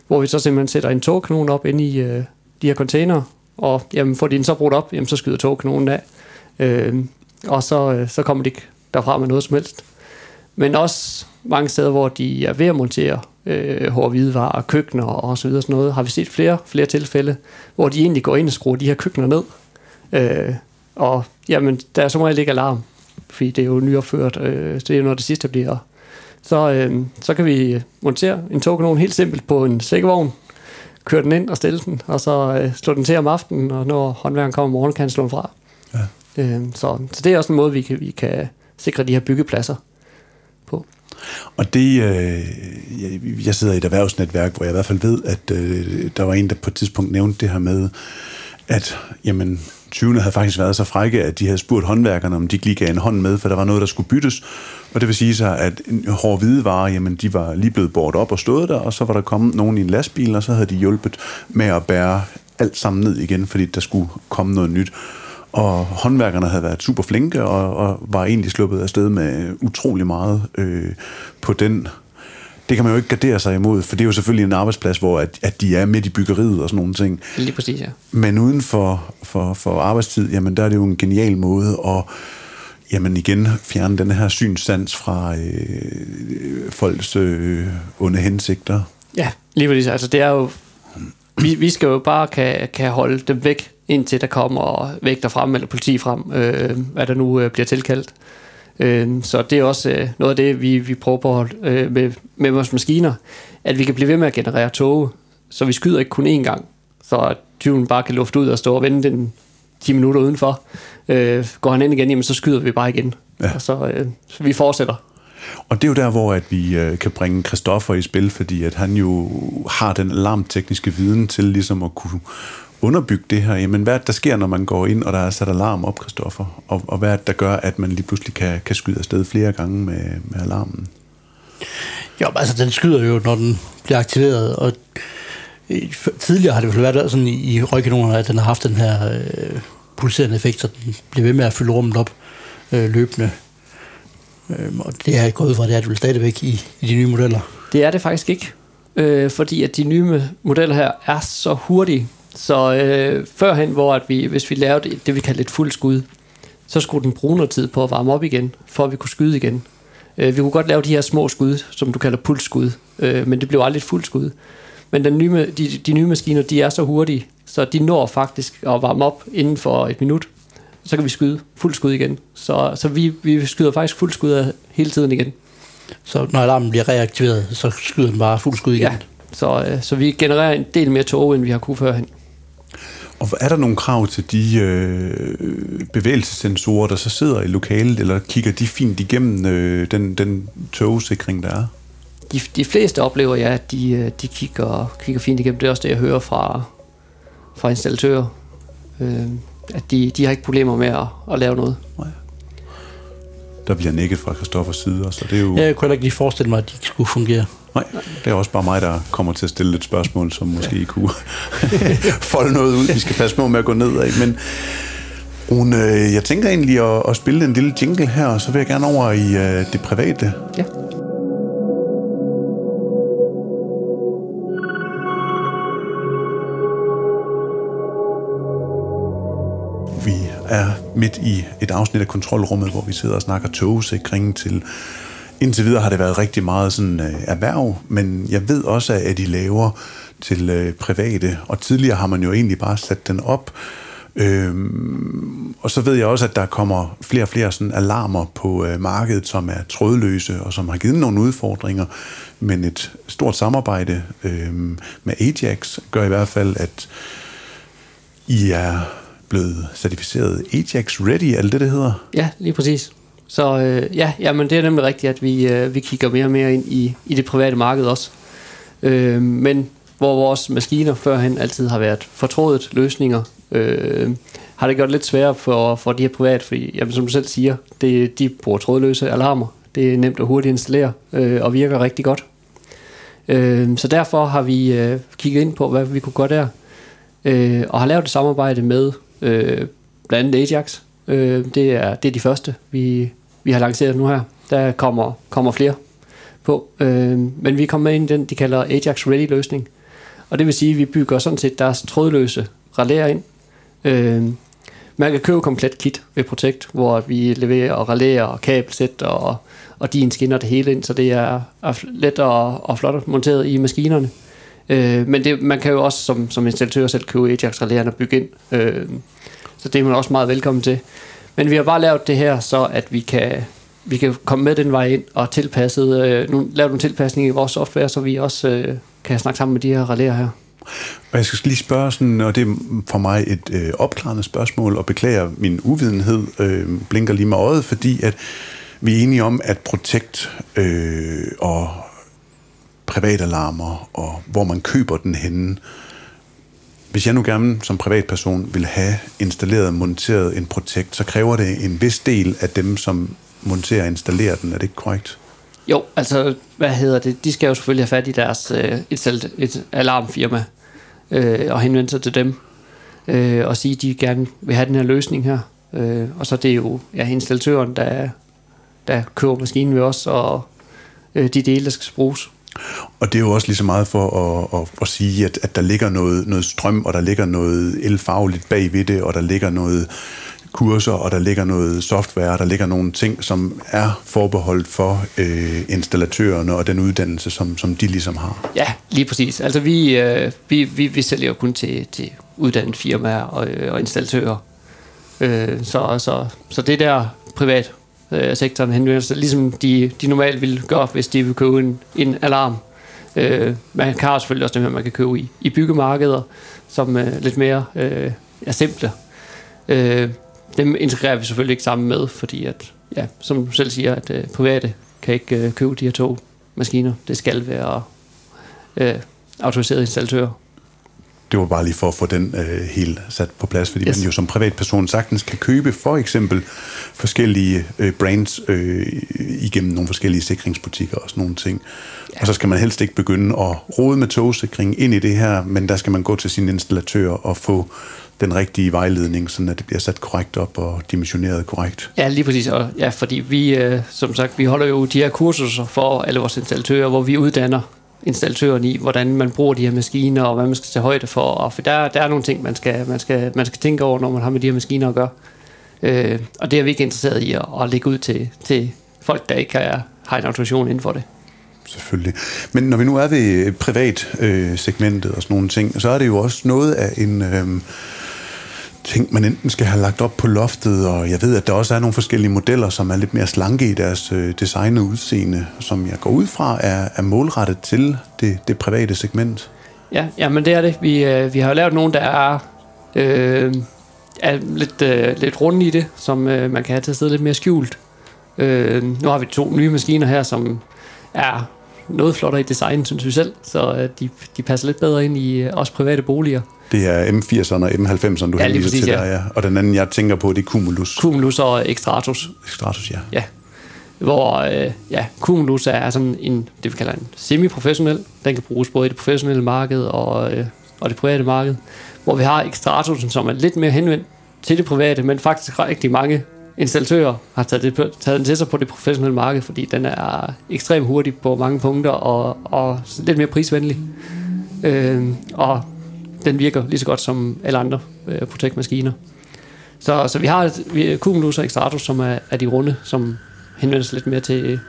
hvor vi så simpelthen sætter en togkanon op ind i øh, de her container, og jamen, får de den så brudt op, jamen, så skyder togkanonen af, øh, og så, øh, så kommer de ikke derfra med noget som helst. Men også mange steder, hvor de er ved at montere øh, hårde hvidevarer, køkkener og så videre sådan noget, har vi set flere, flere tilfælde, hvor de egentlig går ind og skruer de her køkkener ned. Øh, og jamen, der er som regel ikke alarm, fordi det er jo nyopført, øh, så det er jo noget det sidste bliver. Så, øh, så kan vi montere en togkanon helt simpelt på en sækkevogn, køre den ind og stille den, og så øh, slå den til om aftenen, og når håndværken kommer om morgenen, kan han slå den fra. Ja. Øh, så, så det er også en måde, vi kan, vi kan sikre de her byggepladser på. Og det, øh, jeg sidder i et erhvervsnetværk, hvor jeg i hvert fald ved, at øh, der var en, der på et tidspunkt nævnte det her med, at jamen, 20'erne havde faktisk været så frække, at de havde spurgt håndværkerne, om de lige gav en hånd med, for der var noget, der skulle byttes. Og det vil sige sig, at hårde hvidevarer, jamen de var lige blevet båret op og stået der, og så var der kommet nogen i en lastbil, og så havde de hjulpet med at bære alt sammen ned igen, fordi der skulle komme noget nyt. Og håndværkerne havde været super flinke, og, og var egentlig sluppet afsted med utrolig meget øh, på den det kan man jo ikke gardere sig imod, for det er jo selvfølgelig en arbejdsplads, hvor at, at de er midt i byggeriet og sådan nogle ting. Lige præcis, ja. Men uden for, for, for arbejdstid, jamen der er det jo en genial måde at jamen igen fjerne den her synssans fra øh, folks øh, onde hensigter. Ja, lige præcis. Altså det er jo, vi, vi skal jo bare kan, kan holde dem væk, indtil der kommer vægter frem, eller politi frem, øh, hvad der nu øh, bliver tilkaldt. Øh, så det er også øh, noget af det, vi, vi prøver på øh, med, med vores maskiner, at vi kan blive ved med at generere tog, så vi skyder ikke kun én gang, så tyven bare kan lufte ud og stå og vente den 10 minutter udenfor. Øh, går han ind igen, jamen, så skyder vi bare igen. Ja. Og så, øh, så vi fortsætter. Og det er jo der, hvor at vi øh, kan bringe Christoffer i spil, fordi at han jo har den alarmtekniske viden til ligesom at kunne underbygge det her. Jamen, hvad er det, der sker, når man går ind, og der er sat alarm op, Christoffer? Og, og hvad er det, der gør, at man lige pludselig kan, kan skyde afsted flere gange med, med alarmen? Jo, altså den skyder jo, når den bliver aktiveret, og tidligere har det jo været sådan i, i røgkanonerne, at den har haft den her øh, pulserende effekt, så den bliver ved med at fylde rummet op øh, løbende. Øh, og det er gået fra, det er det vel stadigvæk i, i de nye modeller. Det er det faktisk ikke, øh, fordi at de nye modeller her er så hurtige, så øh, førhen, hvor at vi, hvis vi lavede det, vi kalder et fuld skud, så skulle den bruge noget tid på at varme op igen, for at vi kunne skyde igen. Øh, vi kunne godt lave de her små skud, som du kalder pulsskud, øh, men det blev aldrig et fuldt skud. Men den nye, de, de nye maskiner, de er så hurtige, så de når faktisk at varme op inden for et minut. Så kan vi skyde fuld skud igen. Så, så vi, vi skyder faktisk fuld skud hele tiden igen. Så når alarmen bliver reaktiveret, så skyder den bare fuld skud igen? Ja, så, øh, så vi genererer en del mere tog, end vi har kunne førhen. Og er der nogle krav til de øh, bevægelsessensorer, der så sidder i lokalet, eller kigger de fint igennem øh, den, den togsikring, der er? De, de fleste oplever, ja, at de, øh, de kigger, kigger fint igennem. Det er også det, jeg hører fra, fra installatører. Øh, at de, de har ikke problemer med at, at lave noget. Nej. Der bliver nikket fra Christoffers side, så det er jo... Jeg kunne ikke lige forestille mig, at de ikke skulle fungere. Nej, det er også bare mig, der kommer til at stille lidt spørgsmål, som måske ja. kunne [LAUGHS] folde noget ud. Vi skal passe på med at gå nedad. Men Rune, jeg tænker egentlig at, at spille en lille jingle her, og så vil jeg gerne over i uh, det private. Ja. Vi er midt i et afsnit af kontrolrummet, hvor vi sidder og snakker togsikring til Indtil videre har det været rigtig meget sådan øh, erhverv, men jeg ved også, at de laver til øh, private, og tidligere har man jo egentlig bare sat den op. Øhm, og så ved jeg også, at der kommer flere og flere sådan alarmer på øh, markedet, som er trådløse og som har givet nogle udfordringer. Men et stort samarbejde øh, med Ajax gør i hvert fald, at I er blevet certificeret Ajax Ready, er det det, det hedder? Ja, lige præcis. Så øh, ja, jamen, det er nemlig rigtigt, at vi, øh, vi kigger mere og mere ind i, i det private marked også. Øh, men hvor vores maskiner førhen altid har været fortrådet løsninger, øh, har det gjort lidt sværere for, for de her private, fordi jamen, som du selv siger, det, de bruger trådløse alarmer. Det er nemt og hurtigt at installere øh, og virker rigtig godt. Øh, så derfor har vi øh, kigget ind på, hvad vi kunne gøre der, øh, og har lavet et samarbejde med øh, blandt andet Ajax, Øh, det, er, det er de første, vi, vi har lanceret nu her. Der kommer, kommer flere på. Øh, men vi kommer ind i den, de kalder Ajax Ready løsning. Og det vil sige, at vi bygger sådan set deres trådløse relæer ind. Øh, man kan købe komplet kit ved Protect, hvor vi leverer relæer og kabelsæt og, og de skinner det hele ind, så det er, er let og, og flot monteret i maskinerne. Øh, men det, man kan jo også som, som installatør selv købe Ajax relæerne og bygge ind. Øh, så det er man også meget velkommen til. Men vi har bare lavet det her, så at vi kan, vi kan komme med den vej ind og tilpasset, øh, nu, lave nogle tilpasninger i vores software, så vi også øh, kan snakke sammen med de her relæer her. Og jeg skal lige spørge sådan, og det er for mig et øh, opklarende spørgsmål, og beklager min uvidenhed, øh, blinker lige med øjet, fordi at vi er enige om, at Protect øh, og privatalarmer, og hvor man køber den henne, hvis jeg nu gerne som privatperson vil have installeret og monteret en Protect, så kræver det en vis del af dem, som monterer og installerer den. Er det ikke korrekt? Jo, altså, hvad hedder det? De skal jo selvfølgelig have fat i deres øh, et, et alarmfirma øh, og henvende sig til dem øh, og sige, at de gerne vil have den her løsning her. Øh, og så det er jo ja, installatøren, der, der køber maskinen ved os, og øh, de dele, der skal bruges. Og det er jo også lige så meget for at, at, at sige, at, at der ligger noget, noget strøm, og der ligger noget elfagligt bagved det, og der ligger noget kurser, og der ligger noget software, og der ligger nogle ting, som er forbeholdt for øh, installatørerne og den uddannelse, som, som de ligesom har. Ja, lige præcis. Altså vi, øh, vi, vi, vi sælger jo kun til, til uddannede firmaer og, øh, og installatører. Øh, så, så, så det der privat øh, sektoren henvender sig, ligesom de, de normalt ville gøre, hvis de vil købe en, en alarm. Øh, man kan selvfølgelig også det, man kan købe i, i byggemarkeder, som øh, lidt mere øh, er simple. Øh, dem integrerer vi selvfølgelig ikke sammen med, fordi at, ja, som du selv siger, at øh, private kan ikke øh, købe de her to maskiner. Det skal være øh, autoriserede installatører det var bare lige for at få den øh, helt sat på plads, fordi yes. man jo som privatperson sagtens kan købe for eksempel forskellige øh, brands øh, igennem nogle forskellige sikringsbutikker og sådan nogle ting. Ja. Og så skal man helst ikke begynde at rode med togsikring ind i det her, men der skal man gå til sin installatør og få den rigtige vejledning, så det bliver sat korrekt op og dimensioneret korrekt. Ja, lige præcis. Og ja, fordi vi, øh, som sagt, vi holder jo de her kurser for alle vores installatører, hvor vi uddanner installatøren i, hvordan man bruger de her maskiner, og hvad man skal tage højde for. Og for der, der er nogle ting, man skal, man, skal, man skal tænke over, når man har med de her maskiner at gøre. Øh, og det er vi ikke interesseret i at, at lægge ud til, til folk, der ikke har, har en autorisation inden for det. Selvfølgelig. Men når vi nu er ved privat øh, segmentet og sådan nogle ting, så er det jo også noget af en... Øh, ting, man enten skal have lagt op på loftet, og jeg ved, at der også er nogle forskellige modeller, som er lidt mere slanke i deres øh, design og udseende, som jeg går ud fra er, er målrettet til det, det private segment. Ja, ja, men det er det. Vi, øh, vi har lavet nogle, der er øh, er lidt, øh, lidt runde i det, som øh, man kan have til at sidde lidt mere skjult. Øh, nu har vi to nye maskiner her, som er noget flottere i design, synes vi selv, så øh, de, de passer lidt bedre ind i øh, os private boliger. Det er M80'erne og M90'erne, du Ja, henviser præcis, til ja. der, ja. Og den anden, jeg tænker på, det er Cumulus. Cumulus og Extratus. Stratus, ja. Ja. Hvor øh, ja, Cumulus er sådan en, det vi kalder en semi-professionel. Den kan bruges både i det professionelle marked og, øh, og det private marked. Hvor vi har Extratusen, som er lidt mere henvendt til det private, men faktisk rigtig mange installatører har taget, det, på- taget den til sig på det professionelle marked, fordi den er ekstremt hurtig på mange punkter og, og lidt mere prisvenlig. Øh, og den virker lige så godt som alle andre øh, Protect-maskiner. Så, så vi har et- vi Cumulus og Extratus, som er, er de runde, som henvender sig lidt mere til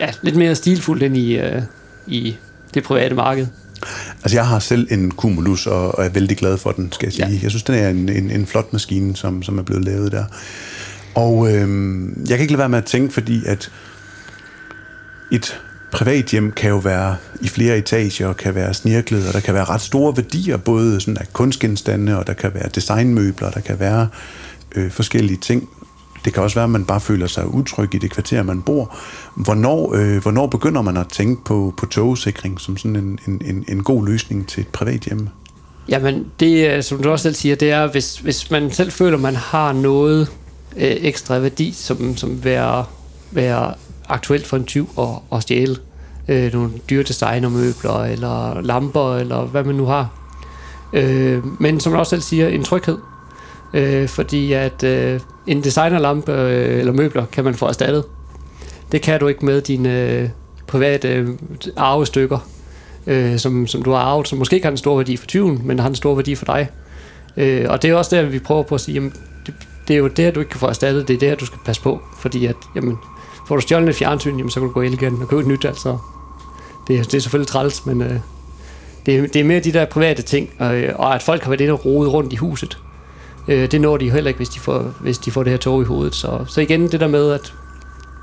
ja, lidt mere stilfuldt ind i, øh, i det private marked. Altså, jeg har selv en Cumulus, og, og er vældig glad for den, skal jeg sige. Ja. Jeg synes, den er en, en, en flot maskine, som, som er blevet lavet der. Og øhm, jeg kan ikke lade være med at tænke, fordi at et privat hjem kan jo være i flere etager, og kan være snirklet, og der kan være ret store værdier, både sådan af kunstgenstande, og der kan være designmøbler, der kan være øh, forskellige ting. Det kan også være, at man bare føler sig utryg i det kvarter, man bor. Hvornår, øh, hvornår begynder man at tænke på, på togsikring som sådan en, en, en, en god løsning til et privat hjem? Jamen, det øh, som du også selv siger, det er, hvis, hvis man selv føler, man har noget øh, ekstra værdi, som, som være, være aktuelt for en tyv at, at stjæle øh, nogle dyre designermøbler, eller lamper, eller hvad man nu har. Øh, men som du også selv siger, en tryghed. Øh, fordi at øh, en designerlampe øh, eller møbler kan man få erstattet. Det kan du ikke med dine øh, private øh, arvestykker øh, som, som du har arvet, som måske ikke har en stor værdi for tyven, men har en stor værdi for dig. Øh, og det er også der, vi prøver på at sige, jamen, det, det er jo det her, du ikke kan få erstattet, det er det her, du skal passe på, fordi at, jamen, får du stjålet et fjernsyn, jamen, så kan du gå ind igen og købe et nyt, altså. Det, er- det er selvfølgelig træls, men øh, det, det er mere de der private ting, øh, og at folk har været inde og rode rundt i huset. Øh, det når de jo heller ikke, hvis de får, hvis de får det her tog i hovedet. Så, så igen det der med, at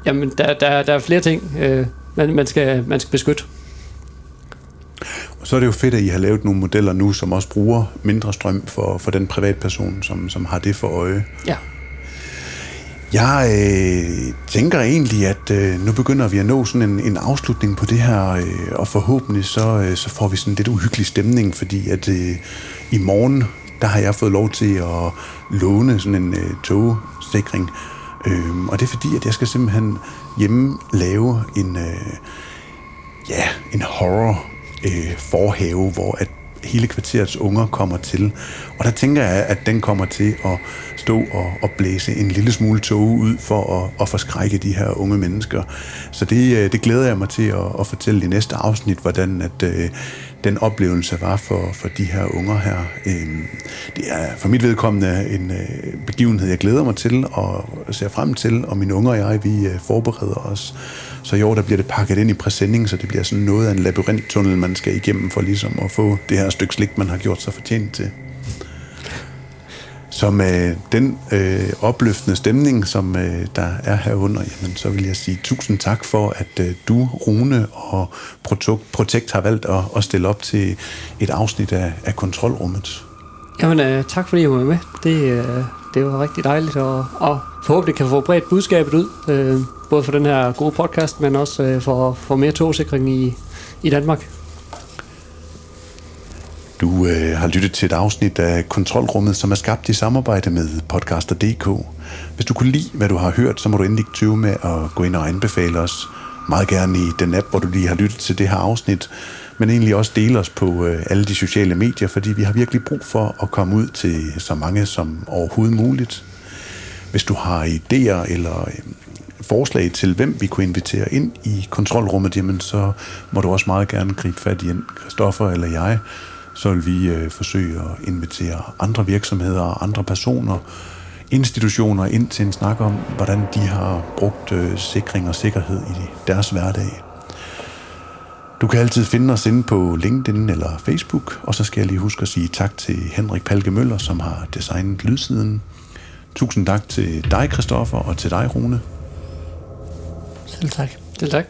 jamen, der, der, der er flere ting, øh, man, man, skal, man skal beskytte. Og så er det jo fedt, at I har lavet nogle modeller nu, som også bruger mindre strøm for, for den privatperson, som, som har det for øje. Ja. Jeg øh, tænker egentlig, at øh, nu begynder vi at nå sådan en, en afslutning på det her, øh, og forhåbentlig så, øh, så får vi sådan lidt uhyggelig stemning, fordi at øh, i morgen, der har jeg fået lov til at låne sådan en øh, togsikring. Øh, og det er fordi, at jeg skal simpelthen hjemme lave en, øh, ja, en horror øh, forhave, hvor at hele kvarterets unger kommer til. Og der tænker jeg, at den kommer til at stå og, og blæse en lille smule tog ud for at, at forskrække de her unge mennesker. Så det, øh, det glæder jeg mig til at, at fortælle i næste afsnit, hvordan at, øh, den oplevelse var for, for de her unger her. Øh, det er for mit vedkommende en øh, begivenhed, jeg glæder mig til og ser frem til, og mine unger og jeg, vi øh, forbereder os. Så i år, der bliver det pakket ind i præsending, så det bliver sådan noget af en labyrinttunnel, man skal igennem for ligesom at få det her stykke slik, man har gjort sig fortjent til. Så med øh, den øh, opløftende stemning, som øh, der er herunder, jamen, så vil jeg sige tusind tak for, at øh, du, Rune og Protect, Protect har valgt at, at stille op til et afsnit af, af kontrolrummet. Jamen, øh, tak fordi jeg var med. Det, øh, det var rigtig dejligt, og, og forhåbentlig kan få bredt budskabet ud, øh, både for den her gode podcast, men også øh, for, for mere togsikring i, i Danmark. Du øh, har lyttet til et afsnit af Kontrolrummet, som er skabt i samarbejde med Podcaster.dk. Hvis du kunne lide, hvad du har hørt, så må du endelig tyve tøve med at gå ind og anbefale os. Meget gerne i den app, hvor du lige har lyttet til det her afsnit, men egentlig også dele os på øh, alle de sociale medier, fordi vi har virkelig brug for at komme ud til så mange som overhovedet muligt. Hvis du har idéer eller øh, forslag til, hvem vi kunne invitere ind i kontrolrummet, jamen så må du også meget gerne gribe fat i en Christoffer eller jeg. Så vil vi øh, forsøge at invitere andre virksomheder og andre personer, institutioner ind til en snak om, hvordan de har brugt øh, sikring og sikkerhed i deres hverdag. Du kan altid finde os inde på LinkedIn eller Facebook, og så skal jeg lige huske at sige tak til Henrik Palke Møller, som har designet lydsiden. Tusind tak til dig, Christoffer, og til dig, Rune. Selv tak. Selv tak.